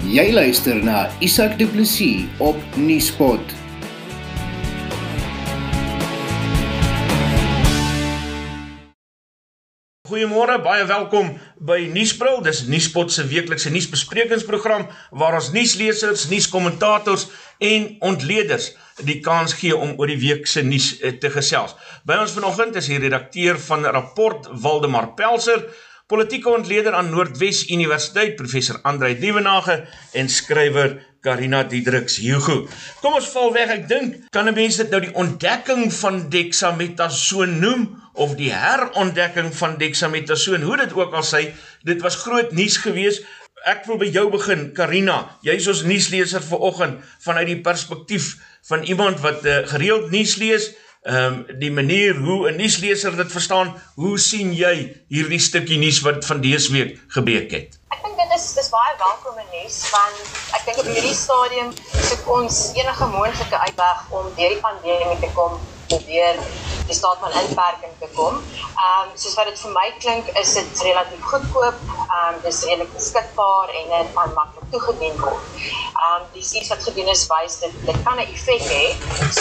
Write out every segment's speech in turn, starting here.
Jy luister na Isak Du Plessis op Nieuwspot. Goeiemôre, baie welkom by Nuusbril. Dis Nuuspot se weeklikse nuusbesprekingsprogram waar ons nuuslesers, nuuskommentators en ontleeders die kans gee om oor die week se nuus eh, te gesels. By ons vanoggend is die redakteur van Rapport Waldemar Pelser, politieke ontleder aan Noordwes Universiteit professor Andrei Dievenage en skrywer Karina Diedriks Hugo. Kom ons val weg. Ek dink kan 'n mens dit nou die ontdekking van dexamethasone noem of die herontdekking van dexamethasone, hoe dit ook al sê, dit was groot nuus geweest. Ek wil by jou begin, Karina. Jy's ons nuusleser vanoggend vanuit die perspektief van iemand wat uh, gereeld nuus lees um, die manier hoe 'n nuusleser dit verstaan, hoe sien jy hierdie stukkie nuus wat van dese week gebreek het? Ek dink dit is dis baie welkome nuus want ek dink op hierdie stadium soek ons enige moontlike uitweg om deur die pandemie te kom probeer die staat van inperking te kom. Ehm um, soos wat dit vir my klink, is dit relatief goedkoop. Ehm um, dis redelik beskikbaar en dit kan maklik toegedien word. Ehm um, die studies wat gedoen is wys dit dit kan 'n effek hê.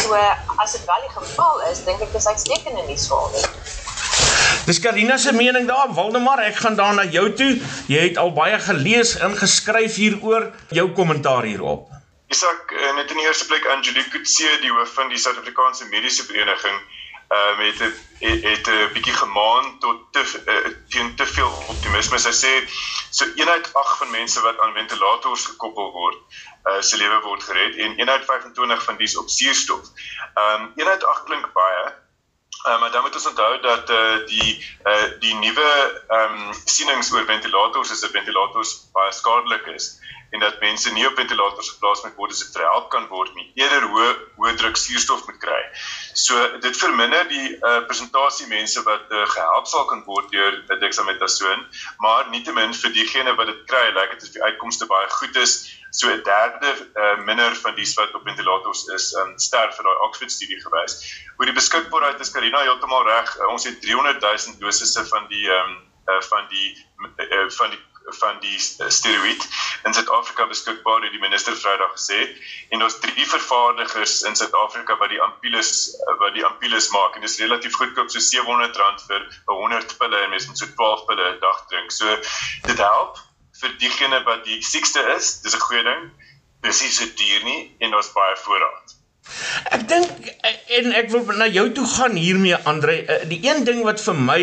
So as dit wel die geval is, dink ek dis uitstekende nuus vir ons. Dis Karina se mening daar, Waldemar, ek gaan daar na jou toe. Jy het al baie gelees en geskryf hieroor. Jou kommentaar hierop. Isak, uh, net in eerste plek Angelique Kutse, die hoof van die Suid-Afrikaanse Mediese Vereniging, uh, het het, het 'n bietjie gemaan tot te uh, teen te veel optimisme. Sy sê so eenheid 8 van mense wat aan ventilators gekoppel word, uh, se lewe word gered en eenheid 25 van dies op suurstof. Ehm um, eenheid 8 klink baie Uh, maar dan moet ons onthou dat uh, die uh, die nuwe ehm um, sienings oor ventilators is dat ventilators baie skadelik is en dat mense nie op ventilators geplaas moet word as dit verhelp kan word nie, eerder hoë hoë druk suurstof moet kry. So dit verminder die uh, presentasie mense wat uh, gehelp sal kan word deur dexamethasone, maar nietemin vir diegene wat dit kry, lyk dit asof die uitkomste baie goed is. So 'n derde uh, minder van die wat op ventilators is, um, sterf vir daai Oxford studie gewys. Oor die beskikbaarheid is Karina heeltemal reg. Uh, ons het 300 000 dosisse van die um, uh, van die uh, van die van die steroïd in Suid-Afrika beskikbaar het die minister Vrydag gesê en daar's drie vervaardigers in Suid-Afrika wat die ampules wat die ampules maak en dit is relatief goedkoop so R700 vir 100 pille en mens moet so 12 pille 'n dag drink. So dit help vir diegene wat die siekste is. Dis 'n goeie ding. Dis nie so duur nie en daar's baie voorraad. Ek dink en ek wil na jou toe gaan hiermee Andre. Eh, die een ding wat vir my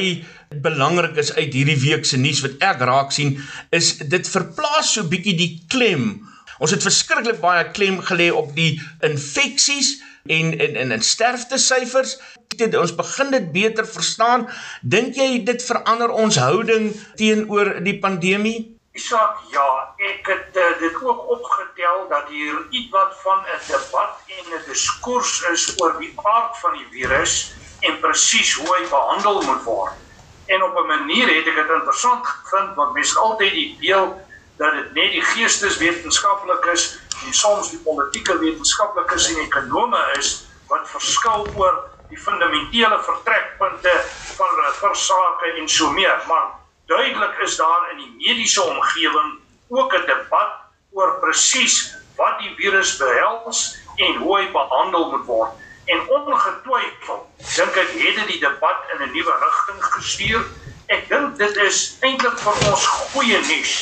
belangrik is uit hierdie week se nuus wat ek raak sien is dit verplaas so bietjie die klem. Ons het verskriklik baie klem gelê op die infeksies en en en, en sterfte syfers. Dit ons begin dit beter verstaan. Dink jy dit verander ons houding teenoor die pandemie? Isak, ja, ek het uh, dit ook opgetel dat hier ietwat van 'n debat en 'n diskurs is oor die aard van die virus en presies hoe hy behandel moet word. En op 'n manier het ek dit interessant gevind want mense altyd die beeld dat dit net die geesteswetenskaplikes en soms die politieke wetenskaplikes en ekonome is wat verskil oor die fundamentele vertrekpunte van versake en so meer. Maar duidelik is daar in die mediese omgewing ook 'n debat oor presies wat die virus behels en hoe hy behandel moet word. En ongetwyfeld dink ek het dit die debat in 'n nuwe rigting gestuur. Ek dink dit is eintlik vir ons goeie nuus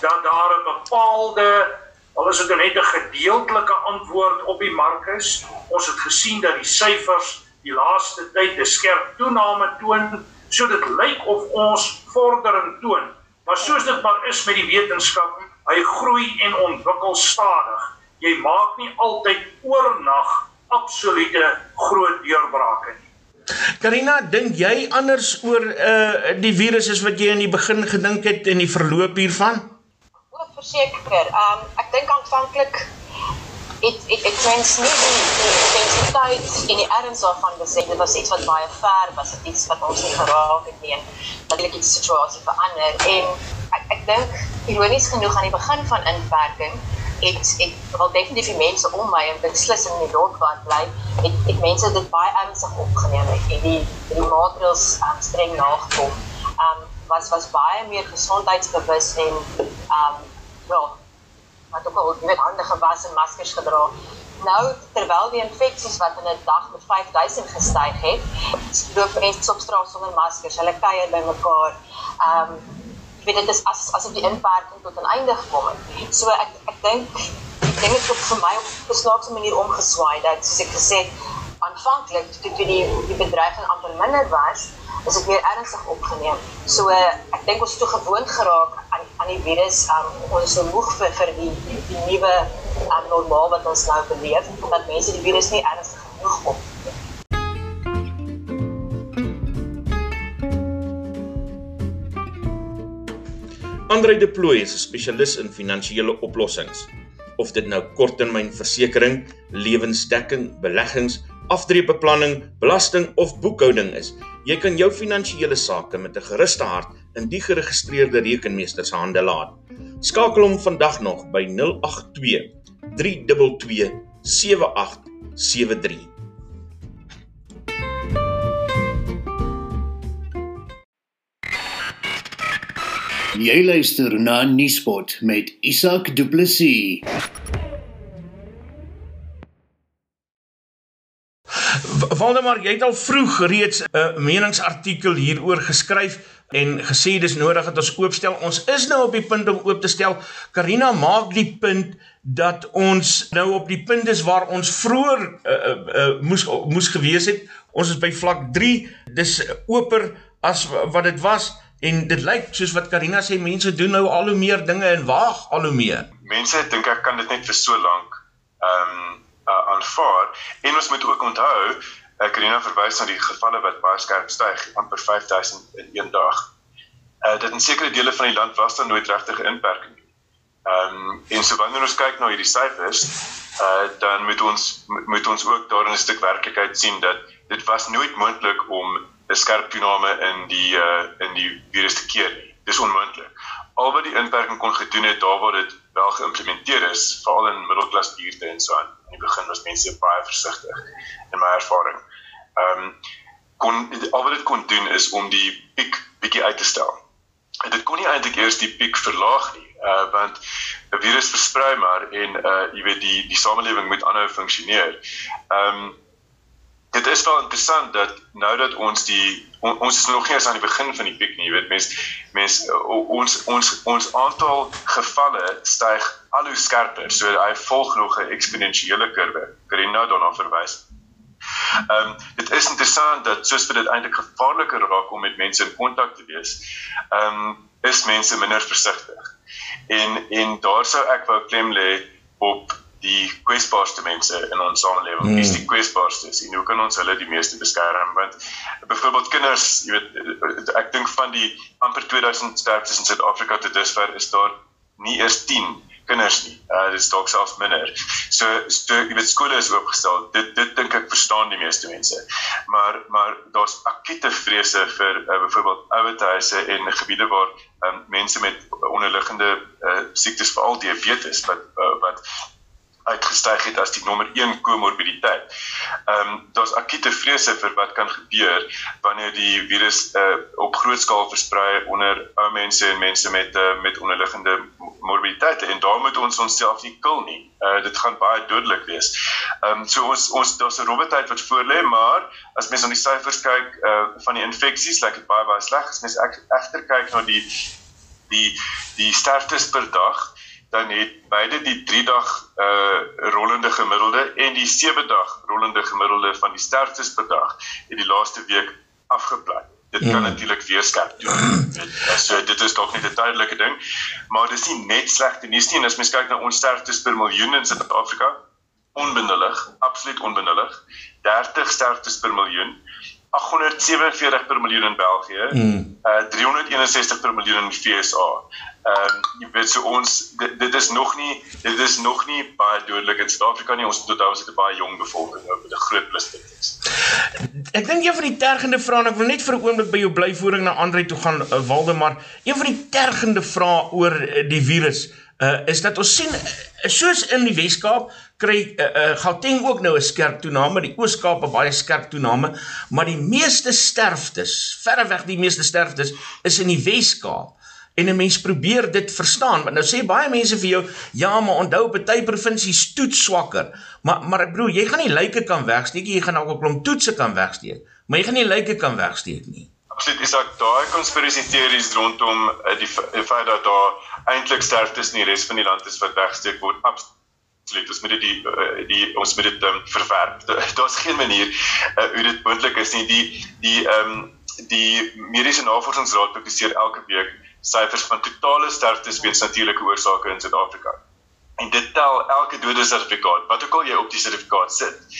dat daar 'n bepaalde al is dit net 'n gedeeltelike antwoord op die mark is. Ons het gesien dat die syfers die laaste tyd 'n skerp toename toon, so dit lyk of ons vordering toon. Maar soos dit maar is met die wetenskap, hy groei en ontwikkel stadig. Jy maak nie altyd oornag absolute groot deurbrake nie. Karina, dink jy anders oor uh die virus as wat jy in die begin gedink het en die verloop hiervan? O, verseker. Um ek dink aanvanklik het ek ek mens nie die intensiteit en die erns daarvan besef dit was iets wat baie ver was, iets wat ons nie geraak het nie. Natuurlik het die situasie verander en ek ek dink ironies genoeg aan die begin van inperking het ek wel definitief mense om my en beslis in die dorp waar bly het ek mense dit baie ernstig opgeneem het en die die maatreëls um, streng nagekom. Um was was baie meer gesondheidsbewus en um wel wat ook al weet hande gewas en maskers gedra. Nou terwyl die infeksies wat in 'n dag met 5000 gestyg het, loop mense op straat sonder maskers. Hulle kuier by mekaar. Ehm um, jy weet dit is as asof die inperking tot 'n einde gekom het. So ek ek dink ek dink dit het vir my op 'n snaakse manier omgeswaai dat soos ek gesê het aanvanklik toe die die bedreiging amper minder was, is dit meer ernstig opgeneem. So ek dink ons het toe gewoond geraak aan aan die virus. Um, ons is so moeg vir vir die die, die nuwe um, normaal wat ons nou beleef, omdat mense die virus nie ernstig genoeg op Andre De Plooy is 'n spesialis in finansiële oplossings. Of dit nou korttermynversekering, lewensdekking, beleggings aftreebeplanning, belasting of boekhouding is. Jy kan jou finansiële sake met 'n gerusde hart in die geregistreerde rekenmeester se hande laat. Skakel hom vandag nog by 082 322 7873. Jy luister na Nuuspot met Isak Du Plessis. Waldemar, jy het al vroeg reeds 'n meningsartikel hieroor geskryf en gesê dis nodig dat ons oopstel. Ons is nou op die punt om oop te stel. Karina maak die punt dat ons nou op die punt is waar ons vroeër uh, uh, uh, moes moes gewees het. Ons is by vlak 3. Dis oper as wat dit was en dit lyk soos wat Karina sê mense doen nou al hoe meer dinge en waag al hoe meer. Mense dink ek kan dit net vir so lank ehm um, uh, aanvaar en ons moet ook onthou uh, Karina verwys na die gevalle wat baie skerp styg amper 5000 in een dag. Uh dit in sekere dele van die land was daar nooit regtig inperking nie. Ehm um, en so wanneer ons kyk na hierdie syfers uh dan moet ons moet ons ook daarin 'n stuk werklikheid sien dat dit was nooit moontlik om 'n skerp toename in die uh in die virus te keer nie. Dis onmoontlik. Al wat die inperking kon gedoen het daar waar dit wel geïmplementeer is, veral in middelklas buurte en so aan. In die begin was mense baie versigtig in my ervaring. Ehm um, kon al wat dit kon doen is om die piek bietjie uit te stel. En dit kon nie eintlik eers die piek verlaag nie, uh want 'n virus versprei maar en uh jy weet die die samelewing moet aanhou funksioneer. Ehm um, dit is wel interessant dat nou dat ons die on, ons is nog nie eens aan die begin van die piek nie, jy weet mens mens ons ons ons aantal gevalle styg al hoe skerper. So hy volg nog 'n eksponensiële kurwe. Karina daarna verwys. Ehm um, dit is interessant dat soos dit eintlik gevaarliker raak om met mense in kontak te wees, ehm um, is mense minder versigtig. En en daar sou ek wou klem lê op die kwesbaarste mense in ons samelewing. Wie mm. is die kwesbaarstes en hoe kan ons hulle die meeste beskerm? Want byvoorbeeld kinders, jy weet ek dink van die amper 2000 sterftes in Suid-Afrika tot dusver is daar nie eers 10 kinders nie. Uh dit is dalk selfs minder. So so jy weet skole is oopgestel. Dit dit dink ek verstaan die meeste mense. Maar maar daar's akute vrese vir uh, byvoorbeeld ouerhuise en gebiede waar um, mense met onderliggende uh, siektes veral diabetes wat uh, wat uitgestyg het as die nommer 1 komorbiditeit. Ehm um, daar's akute vrese vir wat kan gebeur wanneer die virus uh, op groot skaal versprei onder ou mense en mense met uh, met onderliggende morbiditeite en daar moet ons onsself nie kil nie. Uh, dit gaan baie dodelik wees. Ehm um, so ons ons daar's 'n robotheid wat voor lê, maar as mens aan die syfers kyk uh, van die infeksies, lyk dit baie baie sleg. As mens egter kyk na die die die sterftes per dag dan het beide die 3 dag uh rollende gemiddelde en die 7 dag rollende gemiddelde van die sterftes per dag in die laaste week afgeplat. Dit kan mm. natuurlik weer skerp doen. So dit is dalk net 'n tydelike ding, maar dis nie net slegte nuus nie en as mens kyk na ons sterftes per miljoen in Suid-Afrika, onbenullig, absoluut onbenullig. 30 sterftes per miljoen. 847 per miljoen in België, mm. uh 361 per miljoen in die FSA. Ehm um, jy weet so ons dit, dit is nog nie dit is nog nie baie dodelik in Suid-Afrika nie. Ons moet onthou ons het 'n baie jong bevolking nou met 'n groot pluspunt. Ek dink een van die tergende vrae en ek wil net vir 'n oomblik by jou blyvoering na Andre toe gaan uh, Waldemar. Een van die tergende vrae oor uh, die virus uh, is dat ons sien soos in die Wes-Kaap kry uh, uh, Gauteng ook nou 'n skerp toename, die Oos-Kaap 'n baie skerp toename, maar die meeste sterftes, verreweg die meeste sterftes is in die Wes-Kaap. En 'n mens probeer dit verstaan. Want nou sê baie mense vir jou, ja, maar onthou party provinsies toets swakker. Maar maar ek bedoel, jy gaan nie lyke kan wegsteek nie, jy gaan ook 'n klomp toetse kan wegsteek, maar jy gaan nie lyke kan wegsteek nie. Absoluut, is ek daai konspirasie teorieë rondom uh, die, feit dat daar eintlik sterftes in die res van die land is wat wegsteek word. Absoluut, ons moet dit die, die, die ons moet dit um, verwerp. Daar's geen manier uh, hoe dit moontlik is nie. Die die ehm um, die mediese navorsingsraad publiseer elke week syfers van totale sterftes weens natuurlike oorsake in Suid-Afrika. En dit tel elke dode sertifikaat, wat ook al jy op die sertifikaat sit.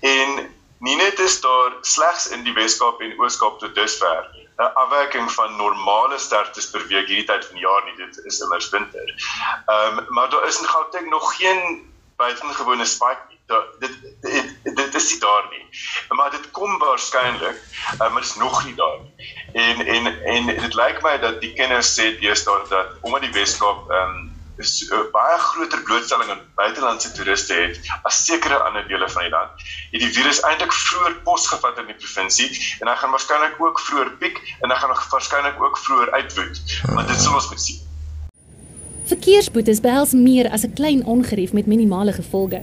En nie net is daar slegs in die Weskaap en Oos-Kaap tot dusver 'n afwyking van normale sterftes per week hierdie tyd van die jaar nie, dit is immers winter. Ehm um, maar daar is in Gauteng nog geen buitengewone spike nie. Da, dit, dit dit is nie daar nie. Maar dit kom waarskynlik, uh, maar dit is nog nie daar nie. En en en dit lyk my dat die kenners sê deesdae dat omdat die Weskaap ehm um, is uh, baie groter blootstelling aan buitelandse toeriste het as sekere ander dele van die land. Het die virus eintlik vroeër posgevat in die provinsie en hy gaan waarskynlik ook vroeër piek en hy gaan waarskynlik ook vroeër uitwoed. Maar dit sal ons moet sien. Verkeersboetes behels meer as 'n klein ongerief met minimale gevolge.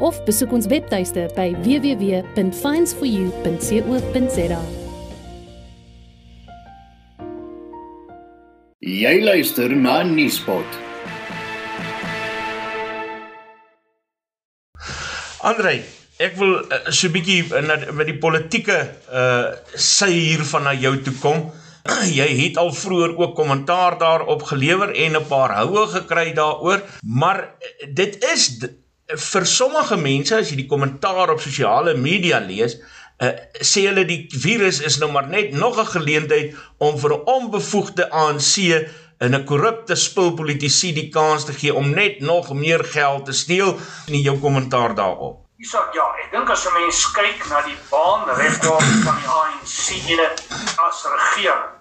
of besoek ons webtuiste by www.finds4u.co.za. Jy luister na Nuuspot. Andre, ek wil uh, so 'n bietjie uh, met die politieke uh sy hiervan na jou toe kom. jy het al vroeër ook kommentaar daarop gelewer en 'n paar houe gekry daaroor, maar dit is vir sommige mense as jy die kommentaar op sosiale media lees, uh, sê hulle die virus is nou maar net nog 'n geleentheid om vir 'n onbevoegde ANC en 'n korrupte spulpolitisie die kans te gee om net nog meer geld te steel in jou kommentaar daarop. Isak, ja, ek dink as 'n mens kyk na die baanrekord van die ANC as regering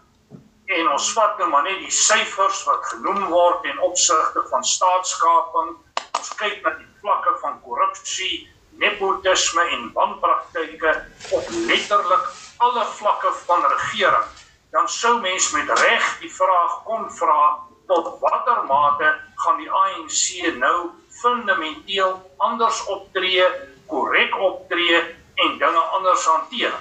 en ons vat nou maar net die syfers wat genoem word en opsigte van staatskaping, ons kyk na die vlakke van korrupsie, nepotisme en wanpraktyke op letterlik alle vlakke van regering, dan sou mens met reg die vraag kon vra tot watter mate gaan die ANC nou fundamenteel anders optree, korrek optree en dinge anders hanteer.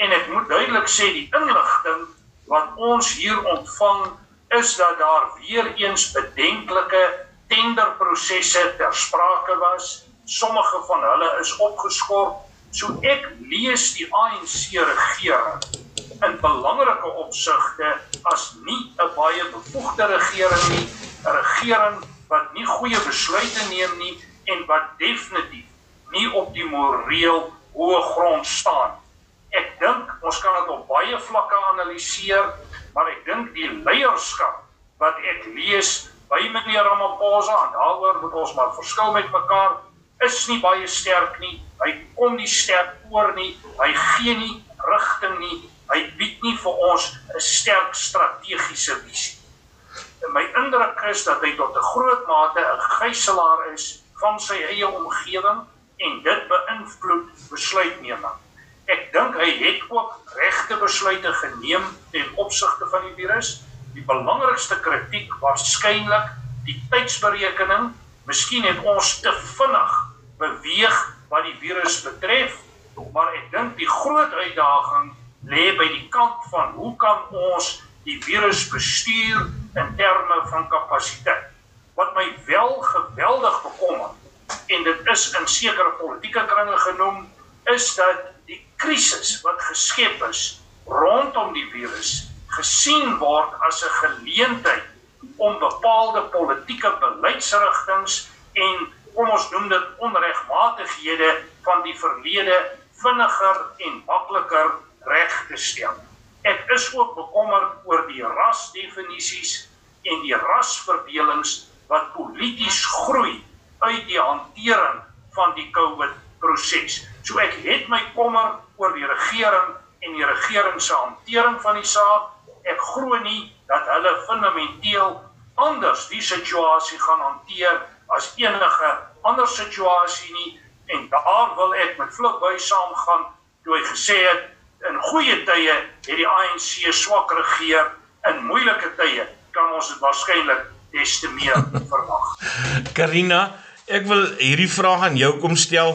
En ek moet duidelik sê die inligting wat ons hier ontvang is dat daar weer eens bedenklike tenderprosesse ter sprake was. Sommige van hulle is opgeskort. So ek lees die ANC regering in belangrike opsigte as nie 'n baie bevoegde regering nie, 'n regering wat nie goeie besluite neem nie en wat definitief nie op die moreel hoë grond staan. Ek dink ons kan dit op baie vlakke analiseer, maar ek dink die leierskap wat ek lees by meneer Ramaphosa en daaroor moet ons maar verskil met mekaar is nie baie sterk nie. Hy kom nie sterk oor nie. Hy gee nie rigting nie. Hy bied nie vir ons 'n sterk strategiese visie En my indruk is dat hy tot 'n groot mate 'n gijslaer is van sy eie omgewing en dit beïnvloed besluitneming. Ek dink hy het ook regte besluite geneem ten opsigte van die virus. Die belangrikste kritiek waarskynlik die tydsberekening. Miskien het ons te vinnig beweeg wat die virus betref, maar ek dink die groot uitdaging lê by die kant van hoe kan ons die virus bestuur in terme van kapasiteit. Wat my wel geweldig bekommer en dit is in sekere politieke kringe genoem is dat die krisis wat geskep is rondom die virus gesien word as 'n geleentheid om bepaalde politieke beleidsrigtinge en kom ons noem dit onregmatighede van die verlede vinniger en makliker reg te stel. Ek is ook bekommerd oor die rasdefinisies en die rasverdelings wat polities groei uit die hantering van die COVID proses. So ek het my kommer oor die regering en die regering se hantering van die saak. Ek glo nie dat hulle fundamenteel anders die situasie gaan hanteer as enige ander situasie nie en daar wil ek met vlug by saamgaan toe hy gesê het in goeie tye het die ANC swak regeer in moeilike tye kan ons dit waarskynlik des te meer verwag. Karina, ek wil hierdie vraag aan jou kom stel.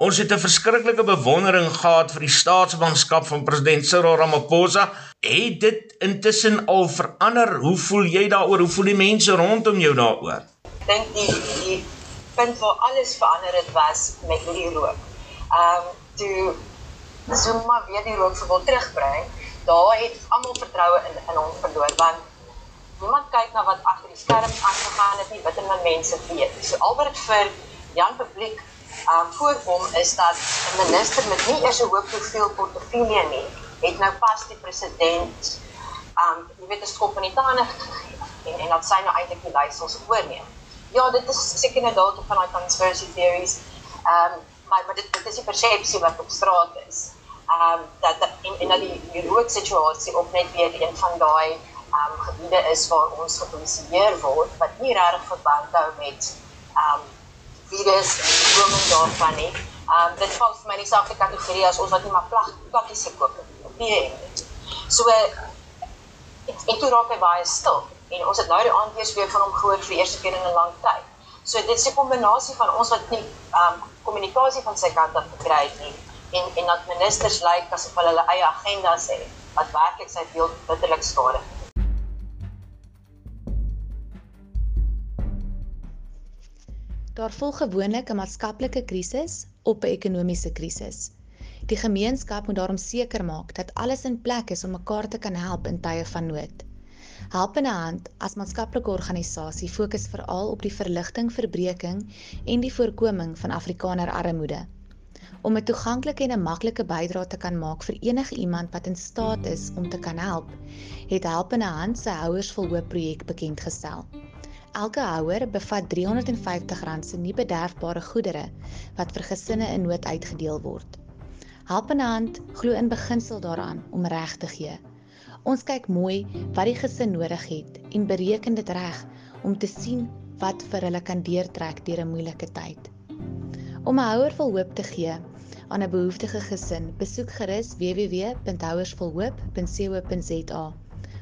Ons het 'n verskriklike bewondering gehad vir die staatsmanskap van president Cyril Ramaphosa. Het dit intussen al verander? Hoe voel jy daaroor? Hoe voel die mense rondom jou daaroor? Ek dink die die punt waar alles verander het was met die rook. Ehm um, toe Zuma weer die rookverbod terugbring, daar het almal vertroue in in hom verloor want niemand kyk na wat agter die skerms aangegaan het nie, wat in mense weet. So al wat vir Jan publiek um voorkom is dat 'n minister met nie eers 'n hoë profiel portefeulje nie, het nou pas die president um jy weet 'n skop in die tande en en dat sy nou eintlik die leiersels oorneem. Ja, dit is seker nou dalk van daai conspiracy theories. Um maar maar dit dit is die persepsie wat op straat is. Um dat dat en en dat die rook situasie ook net weer een van daai um gebiede is waar ons gepolisieer word wat nie regtig verband hou met um virus en die booming daarvan nie. Um dit val vir my nie selfde kategorie as ons wat nie maar plag plakkies gekoop het op die end. So ek toe raak hy baie stil en ons het nou die aand weer van hom gehoor vir die eerste keer in 'n lang tyd. So dit is 'n kombinasie van ons wat nie um kommunikasie van sy kant af gekry het nie en en dat ministers lyk asof hulle hulle eie agendas het wat werklik sy beeld bitterlik skade. Daar volg gewoonlik 'n maatskaplike krisis op 'n ekonomiese krisis. Die gemeenskap moet daarom seker maak dat alles in plek is om mekaar te kan help in tye van nood. Helpende Hand as maatskaplike organisasie fokus veral op die verligting, verbreeking en die voorkoming van Afrikaner armoede. Om 'n toeganklike en 'n maklike bydrae te kan maak vir enige iemand wat in staat is om te kan help, het Helpende Hand se Houers vol Hoop projek bekend gestel. Elke houer bevat R350 se nie bederfbare goedere wat vir gesinne in nood uitgedeel word. Helpende Hand glo in beginsel daaraan om reg te gee. Ons kyk mooi wat die gesin nodig het en bereken dit reg om te sien wat vir hulle kan deurtrek deur 'n moeilike tyd. Om 'n houer vol hoop te gee aan 'n behoeftige gesin, besoek gerus www.houersvolhoop.co.za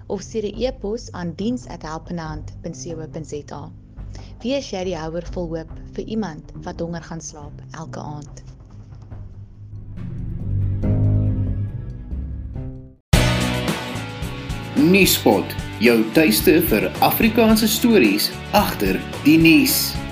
of stuur 'n e-pos aan diens@helpenhand.co.za. Wie is jy die houer vol hoop vir iemand wat honger gaan slaap elke aand? Nuuspot, jou tuiste vir Afrikaanse stories agter die nuus.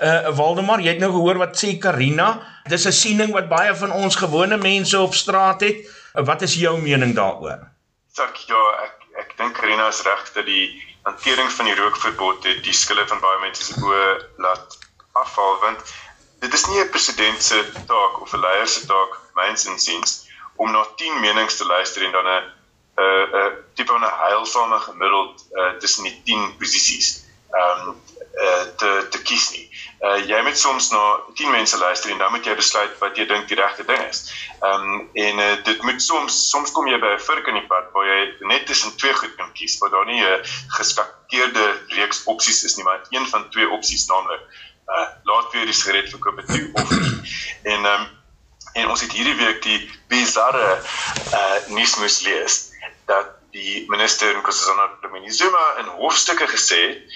Uh Waldemar, jy het nou gehoor wat sê Karina. Dis 'n siening wat baie van ons gewone mense op straat het. Uh, wat is jou mening daaroor? Sak ja, ek ek dink Karina is reg dat die hantering van die rookverbod het die skille van baie mense se bo laat afval want dit is nie 'n president se taak of 'n leier se taak myns insiens om na 10 menings te luister en dan 'n 'n tipe van 'n heilsame gemiddeld uh, tussen die 10 posisies ehm um, te te kies nie. Uh jy moet soms na 10 mense luister en dan moet jy besluit wat jy dink die regte ding is. Ehm um, en uh, dit moet soms soms kom jy by 'n vurk in die pad waar jy net tussen twee goed kan kies, waar daar nie 'n geskakeerde reeks opsies is nie, maar een van twee opsies naamlik uh laat weer die sigaret verkoop toe of nie. En ehm um, en ons het hierdie week die bizarre uh nuus moes lees dat die minister Nkosazana Dlamini-Zuma in hofstukke gesê het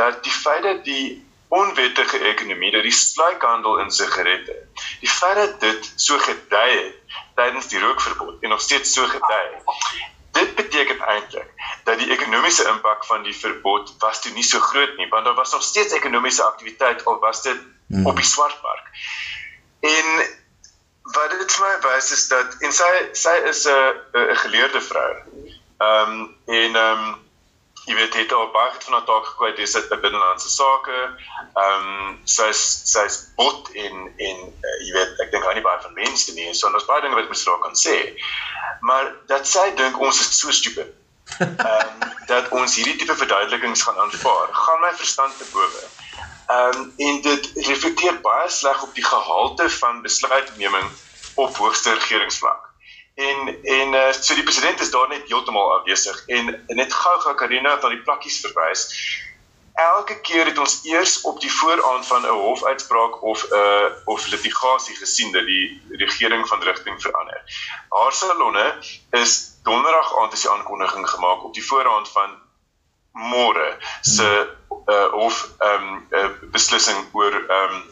dat die feit dat die onwettige ekonomie, dat die sluikhandel in sigarette, die feit dat dit so gedei het tydens die rookverbod en nog steeds so gedei het, dit beteken eintlik dat die ekonomiese impak van die verbod was toe nie so groot nie, want daar was nog steeds ekonomiese aktiwiteit al was dit hmm. op die swartmark. En wat dit vir my wys is dat en sy sy is 'n 'n geleerde vrou. Ehm um, en ehm um, jy weet het al baie goed van haar taak gekwyt dis dit by binnelandse sake. Ehm um, sy's sy's bot en en uh, jy weet ek dink hy nie baie van mense nie. So daar's baie dinge wat mens daar kan sê. Maar dat sy dink ons is so stupid. Ehm um, dat ons hierdie tipe verduidelikings gaan aanvaar, gaan my verstand te bowe. Ehm um, en dit reflekteer baie sleg op die gehalte van besluitneming op hoogste regeringsvlak. En en uh, so die president is daar net heeltemal afwesig en net gou-gou Karina het aan die plakkies verwys. Elke keer het ons eers op die vooraand van 'n hofuitspraak of 'n uh, of litigasie gesien dat die regering van rigting verander. Haar salonne is donderdag aand is die aankondiging gemaak op die vooraand van môre se uh, of ehm um, 'n uh, beslissing oor ehm um,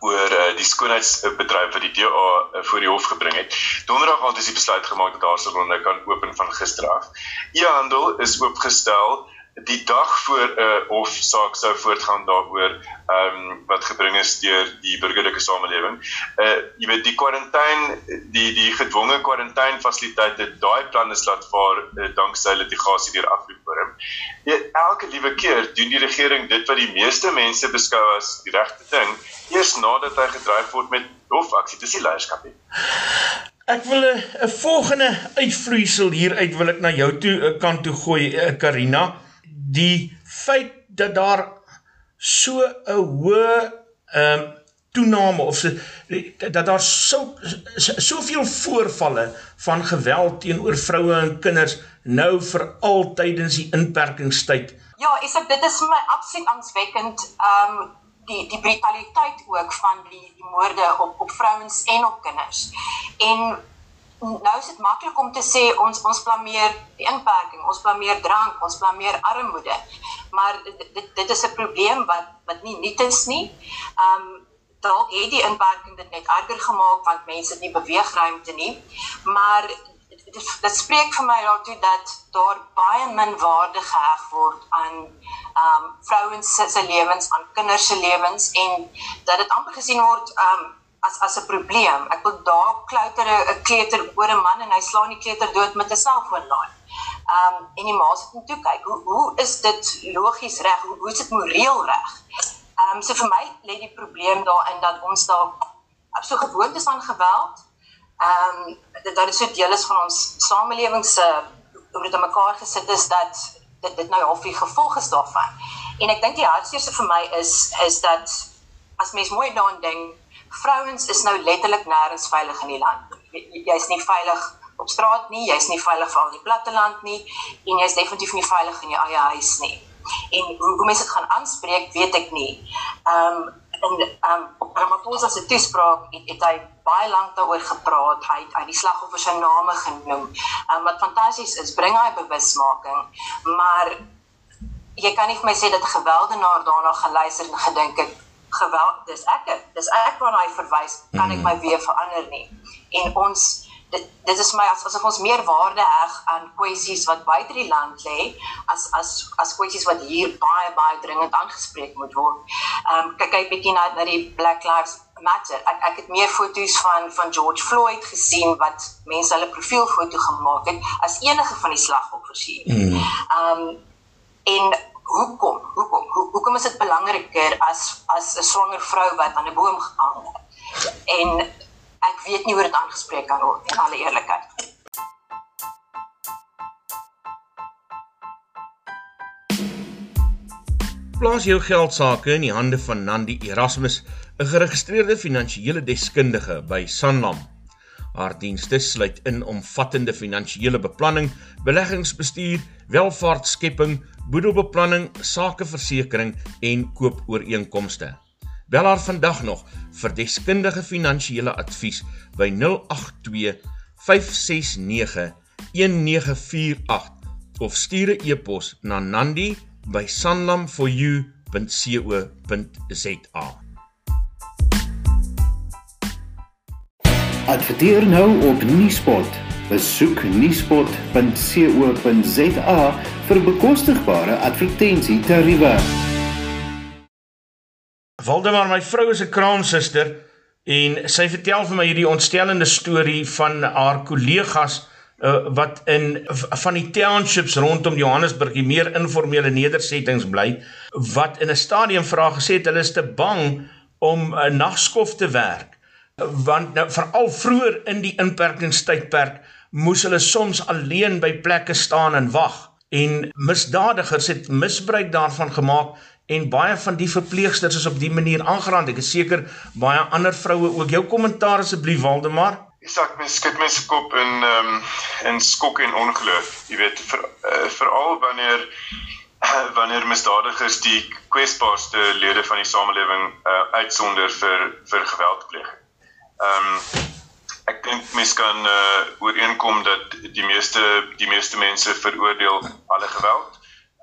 oor uh, die skoonheidsbedryf wat die DA uh, voor die hof gebring het. Donderdag aand is die besluit gemaak dat Barcelona kan open van gister af. E-handel is oopgestel die dag voor 'n uh, eh, of saak sou voortgaan daaroor ehm um, wat gebring is deur die burgerlike samelewing. Uh jy weet die kwarantyne die die gedwonge kwarantyne fasiliteite daai plan is laat vaar uh, danksy litigasie deur Afriforum. Ja elke liewe keer doen die regering dit wat die meeste mense beskou as die regte ding eers nadat hy gedryf word met hofaksie. Dis die leierskap nie. Ek wil 'n volgende uitvloeisel hier uit wil ek na jou toe kant toe gooi Karina. Uh, die feit dat daar so 'n hoë ehm um, toename of so, dat daar so soveel voorvalle van geweld teenoor vroue en kinders nou vir altydens die inperkingstyd. Ja, ek sê dit is vir my absoluut angswekkend. Ehm um, die die brutaliteit ook van die die moorde op op vrouens en op kinders. En nou is dit maklik om te sê ons ons blameer die inperking, ons blameer drank, ons blameer armoede. Maar dit dit is 'n probleem wat wat nie nuut is nie. Um dalk het die inperking dit net erger gemaak want mense het nie beweegruimte nie. Maar dit dit spreek vir my daartoe dat daar baie min waarde geheg word aan um vrouens se lewens, aan kinders se lewens en dat dit amper gesien word um as as 'n probleem. Ek wil daar klouter 'n kleuter oor 'n man en hy slaan die kleuter dood met 'n selfoonlaai. Ehm um, en die ma sit net toe kyk. Hoe hoe is dit logies reg? Hoe, hoe is dit moreel reg? Ehm um, so vir my lê die probleem daarin dat ons op so gewoond is aan geweld. Ehm um, dat dit so deel is van ons samelewing se hoe dit aan mekaar gesit is dat dit dit nou half die gevolg is daarvan. En ek dink die hartseerste vir my is is dat as mens mooi daaraan dink vrouens is nou letterlik nêrens veilig in die land. Jy's nie veilig op straat nie, jy's nie veilig vir al die platteland nie en jy's definitief nie veilig in jou eie huis nie. En hoe, hoe mense dit gaan aanspreek, weet ek nie. Ehm um, en ehm um, Ramaphosa se toespraak het, het hy baie lank daaroor gepraat. Hy het hy die slagoffers se name genoem. Ehm um, wat fantasties is, bring hy bewusmaking, maar jy kan nie vir my sê dat 'n gewelddenaar daarna geluister en gedink het geweld dis ek dis ek waarna hy verwys kan ek mm. my weer verander nie en ons dit dit is my as asof ons meer waarde heg aan kwessies wat buite die land lê as as as kwessies wat hier baie baie dringend aangespreek moet word. Ehm um, kyk kyk bietjie na na die Black Lives Matter. Ek ek het meer foto's van van George Floyd gesien wat mense hulle profielfoto gemaak het as enige van die slagoffers hier. Mm. Ehm um, en hoekom hoekom hoekom is dit belangriker as as 'n swanger vrou wat aan 'n boom gehang het en ek weet nie hoe dit aangespreek kan word in alle eerlikheid Plaas jou geld sake in die hande van Nandi Erasmus 'n geregistreerde finansiële deskundige by Sanlam Haar dienste sluit in omvattende finansiële beplanning, beleggingsbestuur, welvaartskepping, boedelbeplanning, sakeversekering en koopooreenkomste. Bel haar vandag nog vir deskundige finansiële advies by 082 569 1948 of stuur 'n e-pos na nandi@sanlamforyou.co.za. Adverteer nou op Nuuspot. Besoek nuuspot.co.za vir bekostigbare advertensietariewe. Waldemar, my vrou is 'n kraamsuster en sy vertel vir my hierdie ontstellende storie van haar kollegas uh, wat in van die townships rondom Johannesburg die meer informele nedersettings bly wat in 'n stadium vra gesê het hulle is te bang om 'n uh, nagskof te werk. Want nou veral vroeër in die inperkingstydperk moes hulle soms alleen by plekke staan en wag. En misdadigers het misbruik daarvan gemaak en baie van die verpleegsters is op die manier aangeraan ek is seker baie ander vroue ook. Jou kommentaar asseblief Waldemar. Isak mens skit mense kop in ehm um, in skok en ongeloof. Jy weet vir uh, veral wanneer wanneer misdadigers die kwesbaarste lede van die samelewing uh, uitsonder vir vir geweldpleging Ehm um, ek dink mense kan uh ooreenkom dat die meeste die meeste mense veroordeel alle geweld.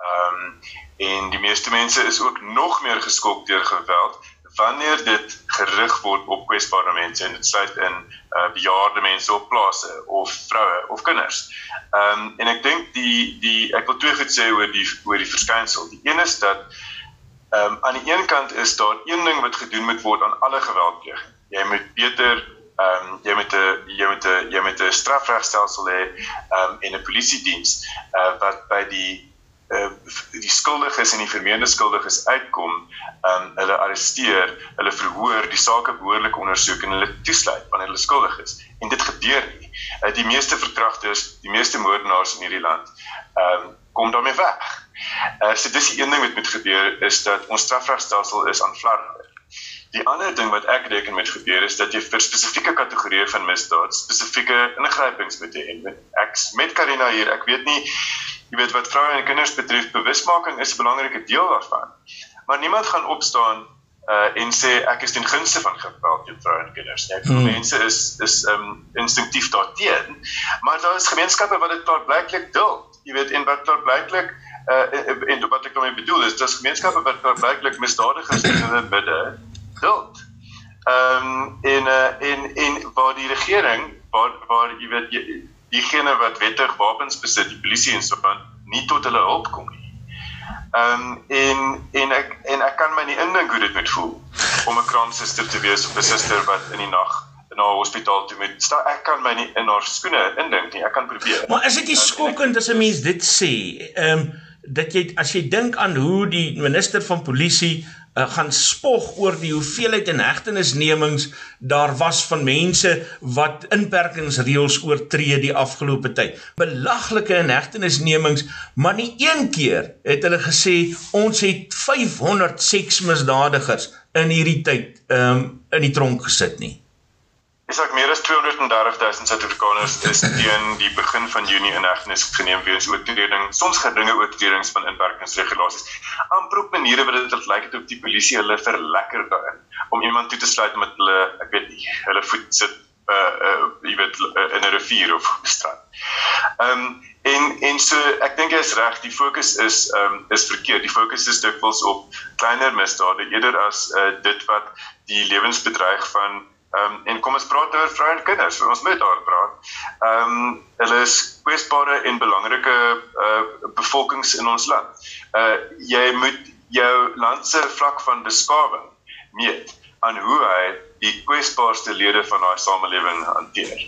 Ehm um, en die meeste mense is ook nog meer geskok deur geweld wanneer dit gerig word op kwesbare mense en dit sluit in uh bejaarde mense op plase of vroue of kinders. Ehm um, en ek dink die die ek wil twee goed sê oor die oor die verskynsel. Die een is dat ehm um, aan die een kant is daar een ding wat gedoen moet word aan alle geweldpleging jy moet beter ehm um, jy moet 'n jy moet 'n jy moet 'n strafregstelsel hê ehm um, en 'n polisie diens uh, wat by die uh, die skuldiges en die vermeende skuldiges uitkom, ehm um, hulle arresteer, hulle verhoor, die saak behoorlik ondersoek en hulle toesluit wanneer hulle skuldig is. En dit gebeur nie. Uh, die meeste verkragters, die meeste moordenaars in hierdie land, ehm um, kom daarmee weg. Uh, so dis die een ding wat moet gebeur is dat ons strafregstelsel is aanvlarend Die ander ding wat ek reken met gebeur is dat jy vir spesifieke kategorieë van misdaad spesifieke ingrypings moet hê. Ek met Karina hier, ek weet nie jy weet wat vroue en kinders betref, bewusmaking is 'n belangrike deel daarvan. Maar niemand gaan opstaan uh en sê ek is ten gunste van geweld teen vroue en kinders. Net vir hmm. mense is is um instinktief daarteen. Maar daar is gemeenskappe wat dit klaarblyklik duld. Jy weet en wat klaarblyklik uh en wat ek daarmee bedoel is, dis gemeenskappe wat klaarblyklik misdadigers in hulle midde skuld. Ehm um, en uh, en en waar die regering waar waar jy weet diegene wat wettig wapens besit, die polisie en so aan, nie tot hulle hulp kom nie. Ehm um, en en ek en ek kan my nie indink hoe dit moet voel om 'n kraamsuster te wees of 'n suster wat in die nag na 'n hospitaal toe moet. Sta ek kan my nie in haar skoene indink nie. Ek kan probeer. Maar is dit nie skokkend as 'n mens dit sê? Ehm um, dat jy as jy dink aan hoe die minister van polisie uh, gaan spog oor die hoeveelheid en hegtenisnemings daar was van mense wat inperkingsreëls oortree die afgelope tyd. Belaglike inhegtenisnemings, maar nie een keer het hulle gesê ons het 500 seksmisdadigers in hierdie tyd um, in die tronk gesit nie. Ek meer as 230 000 Suid-Afrikaners is teen die begin van Junie in hegtenis geneem weens oortreding, soms gedinge oortredings van inperkingsregulasies. Amper op maniere wat dit lyk het op die polisie hulle verlekker daarin om iemand toe te sluit met hulle, ek weet nie, hulle voet sit uh uh jy weet uh, in 'n rivier of strand. Ehm um, en en so ek dink jy is reg, die fokus is ehm um, is verkeerd. Die fokus is dikwels op kleiner misdade eerder as uh dit wat die lewensbedreig van Ehm um, en kom ons praat oor vroue en kinders. Ons moet daar praat. Ehm um, hulle is kwesbare en belangrike uh bevolkings in ons land. Uh jy moet jou land se vlak van beskawing meet aan hoe hy die kwesbaarste lede van daai samelewing hanteer.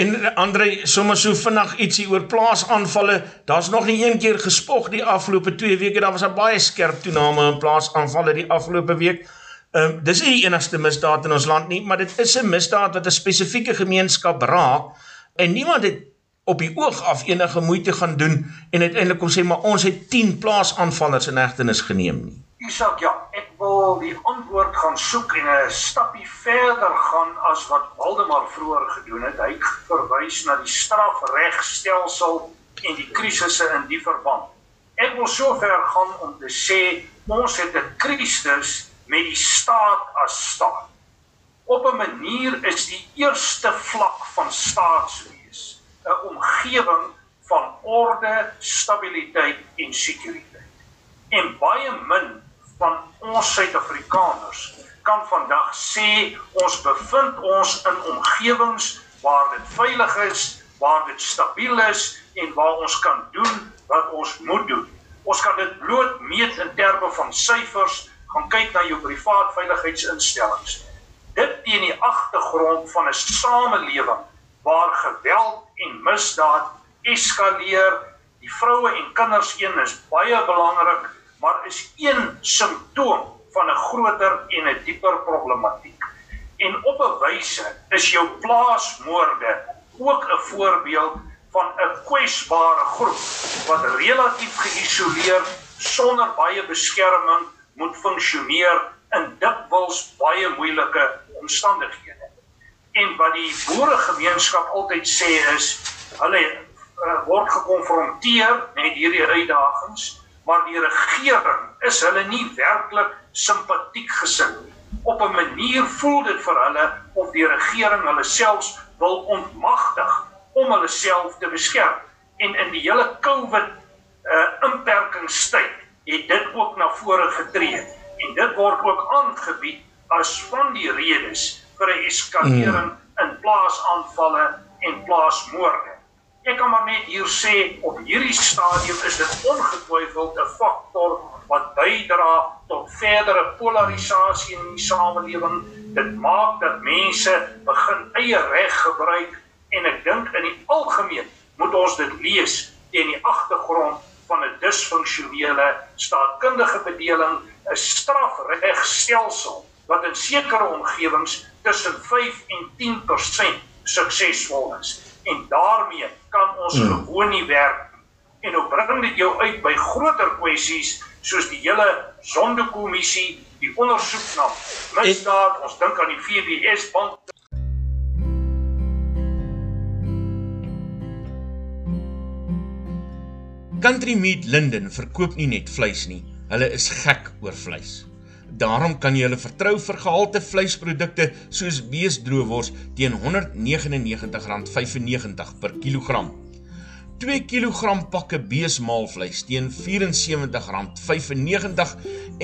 En Andre, sommer so vinnig ietsie oor plaasaanvalle. Daar's nog nie een keer gespog die afgelope 2 weke. Daar was 'n baie skerp toename in plaasaanvalle die afgelope week. Ehm um, dis nie die enigste misdaad in ons land nie, maar dit is 'n misdaad wat 'n spesifieke gemeenskap raak en niemand het op die oog af enige moeite gaan doen en uiteindelik kom sê maar ons het 10 plaasaanvallers in hegtenis geneem nie. Isak, ja, ek wil die antwoord gaan soek en 'n stappie verder gaan as wat Waldemar vroeër gedoen het. Hy verwys na die strafregstelsel en die krisisse in die verband. Ek wil sover gaan om te sê ons het 'n krisis met die staat as staat. Op 'n manier is die eerste vlak van staatswees 'n omgewing van orde, stabiliteit en sekuriteit. En baie min van ons Suid-Afrikaners kan vandag sê ons bevind ons in omgewings waar dit veilig is, waar dit stabiel is en waar ons kan doen wat ons moet doen. Ons kan dit bloot meet in terme van syfers gaan kyk na jou privaat veiligheidsinstellings. Dit teen die agtergrond van 'n samelewing waar geweld en misdaad eskaleer. Die vroue en kinders een is baie belangrik, maar is een simptoom van 'n groter en 'n dieper problematiek. En op 'n wyse is jou plaasmoorde ook 'n voorbeeld van 'n kwesbare groep wat relatief geïsoleer sonder baie beskerming moet funksioneer in dikwels baie moeilike omstandighede. En wat die boeregemeenskap altyd sê is, hulle uh, word gekonfronteer met hierdie uitdagings, maar die regering is hulle nie werklik simpatiek gesind nie. Op 'n manier voel dit vir hulle of die regering hulle selfs wil ontmagtig om hulle self te beskerm. En in die hele COVID uh inperkingstyd het dit ook na vore getree en dit word ook aangebied as van die redes vir 'n eskalering mm. in plaasaanvalle en plaasmoorde. Ek kan maar net hier sê op hierdie stadium is dit ongetwyfeld 'n faktor wat bydra tot verdere polarisasie in die samelewing. Dit maak dat mense begin eie reg gebruik en ek dink in die algemeen moet ons dit lees teen die agtergrond van 'n disfunksionele staatkundige bedeling, 'n strafregstelsel wat in sekere omgewings tussen 5 en 10% suksesvol is. En daarmee kan ons hmm. gewoon nie werk en nou bring dit jou uit by groter kwessies soos die hele sondekommissie, die ondersoek na misdaad, ons dink aan die FBS bank. Country Meat Linden verkoop nie net vleis nie, hulle is gek oor vleis. Daarom kan jy hulle vertrou vir gehalte vleisprodukte soos beesdroewors teen R199.95 per kilogram. 2 kg pakke beesmaalvleis teen R74.95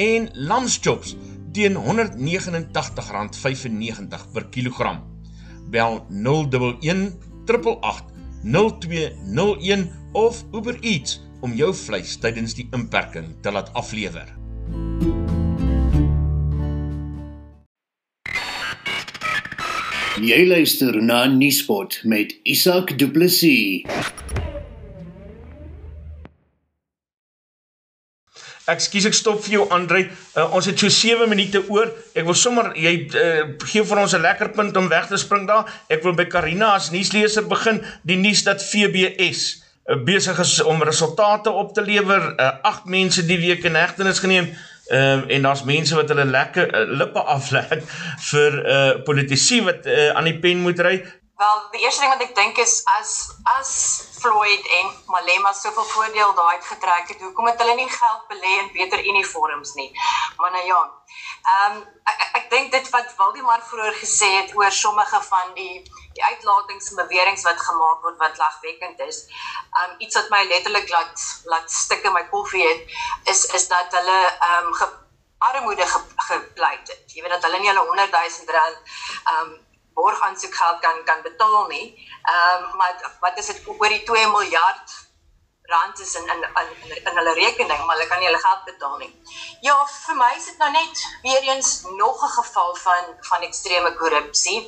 en lamschops teen R189.95 per kilogram. Bel 011 888 of Uber Eats om jou vleis tydens die inperking te laat aflewer. Jy luister na Nuuspot met Isak Du Plessis. Ekskuus ek stop vir jou Andre. Uh, ons het so 7 minute oor. Ek wil sommer jy uh, gee vir ons 'n lekker punt om weg te spring daar. Ek wil by Karina as nuusleser begin. Die nuus dat FBS eh, besig is om resultate op te lewer. 8 uh, mense die week in hegtenis geneem. Ehm uh, en daar's mense wat hulle lekker uh, lippe aflek vir uh politici wat uh, aan die pen moet ry. Wel, die eerste ding wat ek dink is as as Floyd en Malema soveel voordeel daai uitgetrek het, hoekom het hulle nie geld belê in beter uniforms nie? Maar nou ja. Ehm um, ek ek dink dit wat Waldemar vroeër gesê het oor sommige van die die uitlatings en beweringe wat gemaak word wat lagwekkend is. Ehm um, iets wat my letterlik laat laat stik in my koffie het is is dat hulle ehm um, armoede gepleit het. Jy weet dat hulle nie hulle 100 000 rand ehm um, borgaansoekgeld kan kan betaal nie. Ehm um, maar wat is dit oor die 2 miljard rand is in in in, in hulle rekening, maar hulle kan nie hulle geld betaal nie. Ja, vir my is dit nou net weer eens nog 'n geval van van ekstreme korrupsie.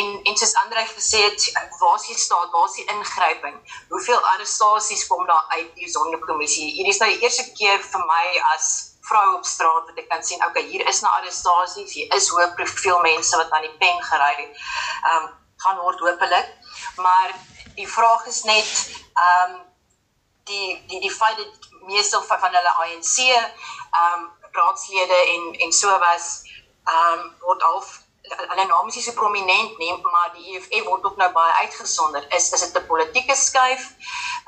En en soos Andrej gesê het, waar is die staat, waar is die ingryping? Hoeveel arrestasies kom daar uit die sondekommissie? Hierdie is nou die eerste keer vir my as vrou op straat wat ek kan sien, okay, hier is nou arrestasies, hier is hoë profiel mense wat aan die pen gery. Ehm um, gaan word hopelik. Maar die vraag is net ehm um, die die die feit dat meeste van, van hulle ANC ehm um, raadslede en en so was ehm um, word al hulle name is nie so prominent nie, maar die EFF word ook nou baie uitgesonder. Is is dit 'n politieke skuif?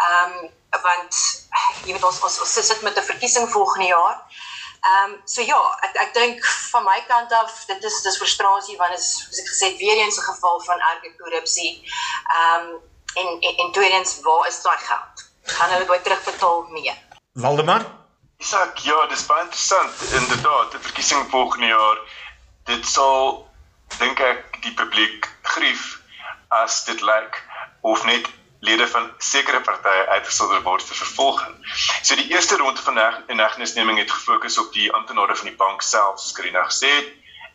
Ehm um, want jy weet ons ons, ons sit met 'n verkiesing volgende jaar. Ehm um, so ja, ek ek dink van my kant af dit is dis frustrasie want is soos ek gesê het weer eens 'n geval van erge korrupsie. Ehm um, en, en en tweedens waar is daai geld? Gaan hulle baie terugbetaal nee. Waldemar Isak, ja, dis baie interessant inderdaad, die verkiesing volgende jaar. Dit sal dink ek die publiek grief as dit lyk of net lede van sekere partye uitgesonder word vir vervolging. So die eerste ronde van die inhegtenisneming het gefokus op die amptenare van die bank self, soos Karina gesê het,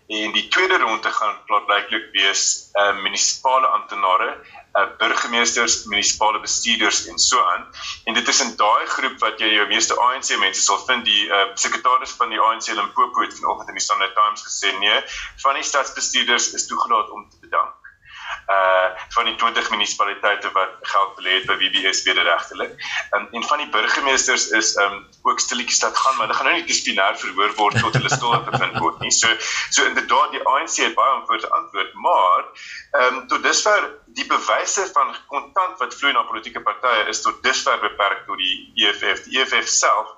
En die tweede ronde gaan blyklik wees uh munisipale amptenare, uh burgemeesters, munisipale bestuurders en so aan. En dit is in daai groep wat jy jou meeste ANC mense sal vind. Die uh sekretaris van die ANC Limpopo het vanoggend in die Sunday Times gesê nee, van die stadsbestuurders is toegelaat om te bedank uh van die 20 munisipaliteite wat geld belê het by WBS wederregtelik. Um, en van die burgemeesters is um ook stilletjies dat gaan, maar hulle gaan nou nie dissiplinêr verhoor word tot hulle skuldig bevind word nie. So so inderdaad die ANC het baie om voor te antwoord, maar um tot dusver die bewyse van kontant wat vloei na politieke partye is tot dusver beperk tot die EFF. Die EFF self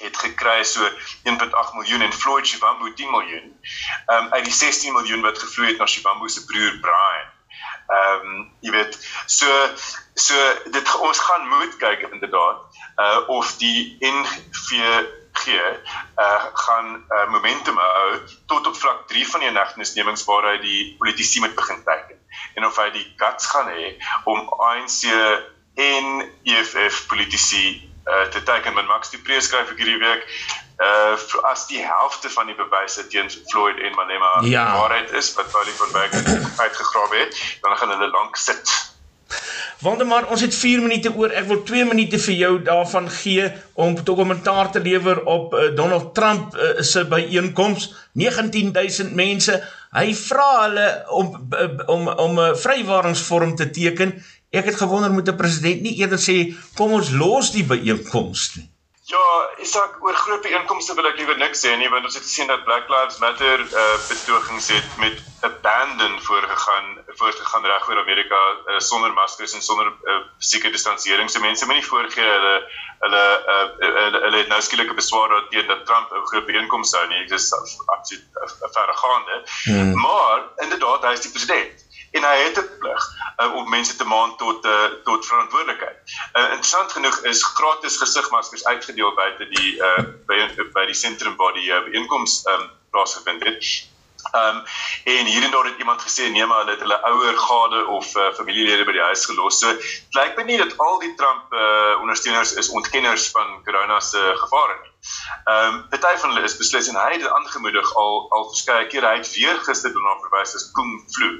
het gekry so 1.8 miljoen en Floyd Shivambu 10 miljoen. Ehm um, uit die 16 miljoen wat gevloei het na Shivambu se broer Brian. Ehm um, jy weet, so so dit ons gaan moet kyk inderdaad uh of die NVG uh gaan uh, momentum hou tot op vlak 3 van die inhegtenisnemings waar hy die politici moet begin teken en of hy die guts gaan hê om ANC en EFF politici uh, te teken met Max die Prees skryf ek hierdie week uh as die helfte van die bewyse teen Floyd en Malema ja. waarheid is wat Paulie van Wyk uitgegrawe het dan gaan hulle lank sit Waldemar, ons het 4 minute oor. Ek wil 2 minute vir jou daarvan gee om kommentaar te lewer op uh, Donald Trump uh, se byeenkoms. 19000 mense. Hy vra hulle om om om 'n vrywaringsvorm te teken Ek het gewonder moet 'n president nie eerder sê kom ons los die byeenkomste nie. Ja, Isak, oor groot byeenkomste wil ek liewer niks sê nie want ons het gesien dat Black Lives Matter uh betogings het met abandon voorgegaan voorgegaan reg oor Amerika uh, sonder maskers en sonder uh, seker distansiering. So mense moet nie voorgee hulle hulle uh hulle, hulle het nou skielik 'n beswaar daarteen dat Trump 'n groot byeenkoms hou nie. Dit is absoluut verregaande. Hmm. Maar inderdaad, hy is die president en hy het 'n plig uh, om mense te maan tot uh, tot verantwoordelikheid. Uh, interessant genoeg is gratis gesigmaskers uitgedeel buite die uh, by by die sentrum waar die uh, byeenkoms um, plaasgevind het. Ehm um, en hier en daar het iemand gesê nee maar hulle het hulle ouer gade of uh, familielede by die huis gelos. So lyk my nie dat al die Trump uh, ondersteuners is ontkenners van corona se gevare nie. Ehm um, party van hulle is beslis en hy het aangemoedig al al verskeie kere hy het weer gister daarna verwys as kung flu.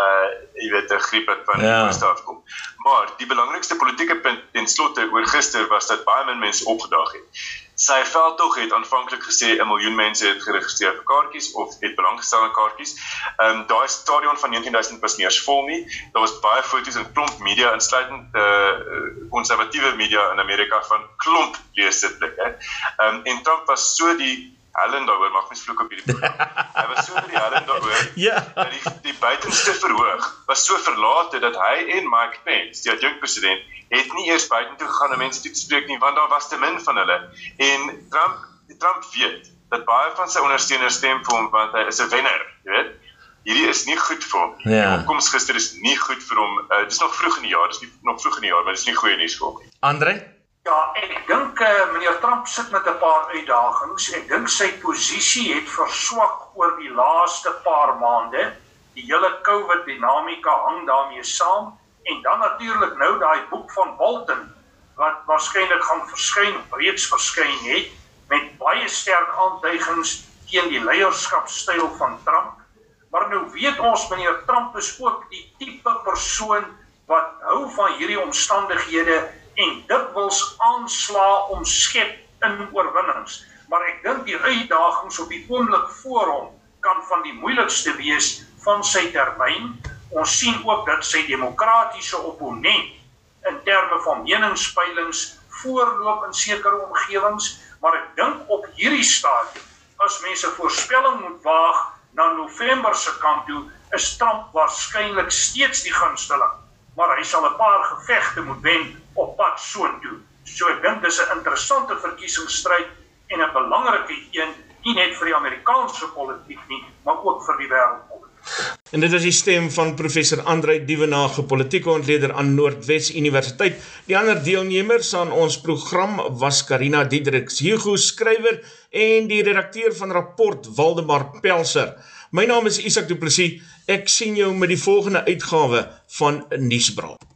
Uh jy weet 'n griep wat van ja. die ooste af kom. Maar die belangrikste politieke punt ten slotte oor gister was dat baie min mense opgedaag het. Sy veldtog het aanvanklik gesê 'n miljoen mense het geregistreer vir kaartjies of het belanggestel aan kaartjies. Ehm um, daai stadion van 19000 was nie eens vol nie. Daar was baie foto's en klomp media insluitend eh uh, konservatiewe media in Amerika van klomp leesitblikke. Ehm um, en Trump was so die Helen daaroor mag mens vloek op hierdie program. Hy was so die Helen daaroor. ja. Dat die die buitenste verhoog was so verlate dat hy en Mike Pence, die adjunkt president, het nie eers buitentoe gegaan om mense toe te spreek nie want daar was te min van hulle. En Trump, Trump weet dat baie van sy ondersteuners stem vir hom want hy is 'n wenner, jy weet. Hierdie is nie goed vir hom. Ja. Die opkoms gister is nie goed vir hom. Uh, dit is nog vroeg in die jaar, dis nie nog vroeg in die jaar, maar dit is nie goeie nuus vir hom nie. Andre Ja, ek dink eh uh, meneer Trump sit met 'n paar uitdagings. Ek dink sy posisie het verswak oor die laaste paar maande. Die hele COVID dinamika hang daarmee saam en dan natuurlik nou daai boek van Bolton wat waarskynlik gaan verskyn, reeds verskyn het met baie sterk aanduigings teen die leierskapstyl van Trump. Maar nou weet ons meneer Trump is ook die tipe persoon wat hou van hierdie omstandighede en dikwels aansla om skep in oorwinnings. Maar ek dink die uitdagings op die oomblik voor hom kan van die moeilikste wees van sy termyn. Ons sien ook dat sy demokratiese opponent in terme van meningspeilings voorloop in sekere omgewings, maar ek dink op hierdie stadium as mense voorspelling moet waag na November se kant toe, is Trump waarskynlik steeds die gunsteling, maar hy sal 'n paar gevegte moet wen op pad soontoe. So ek dink dis 'n interessante verkiesingsstryd en 'n belangrike een nie net vir die Amerikaanse politiek nie, maar ook vir die wêreldpolitiek. En dit is die stem van professor Andrei Dievenage, politieke ontleder aan Noordwes Universiteit. Die ander deelnemers aan ons program was Karina Diedriks, Hugo skrywer en die redakteur van rapport Waldemar Pelser. My naam is Isak Du Plessis. Ek sien jou met die volgende uitgawe van Nuusbraak.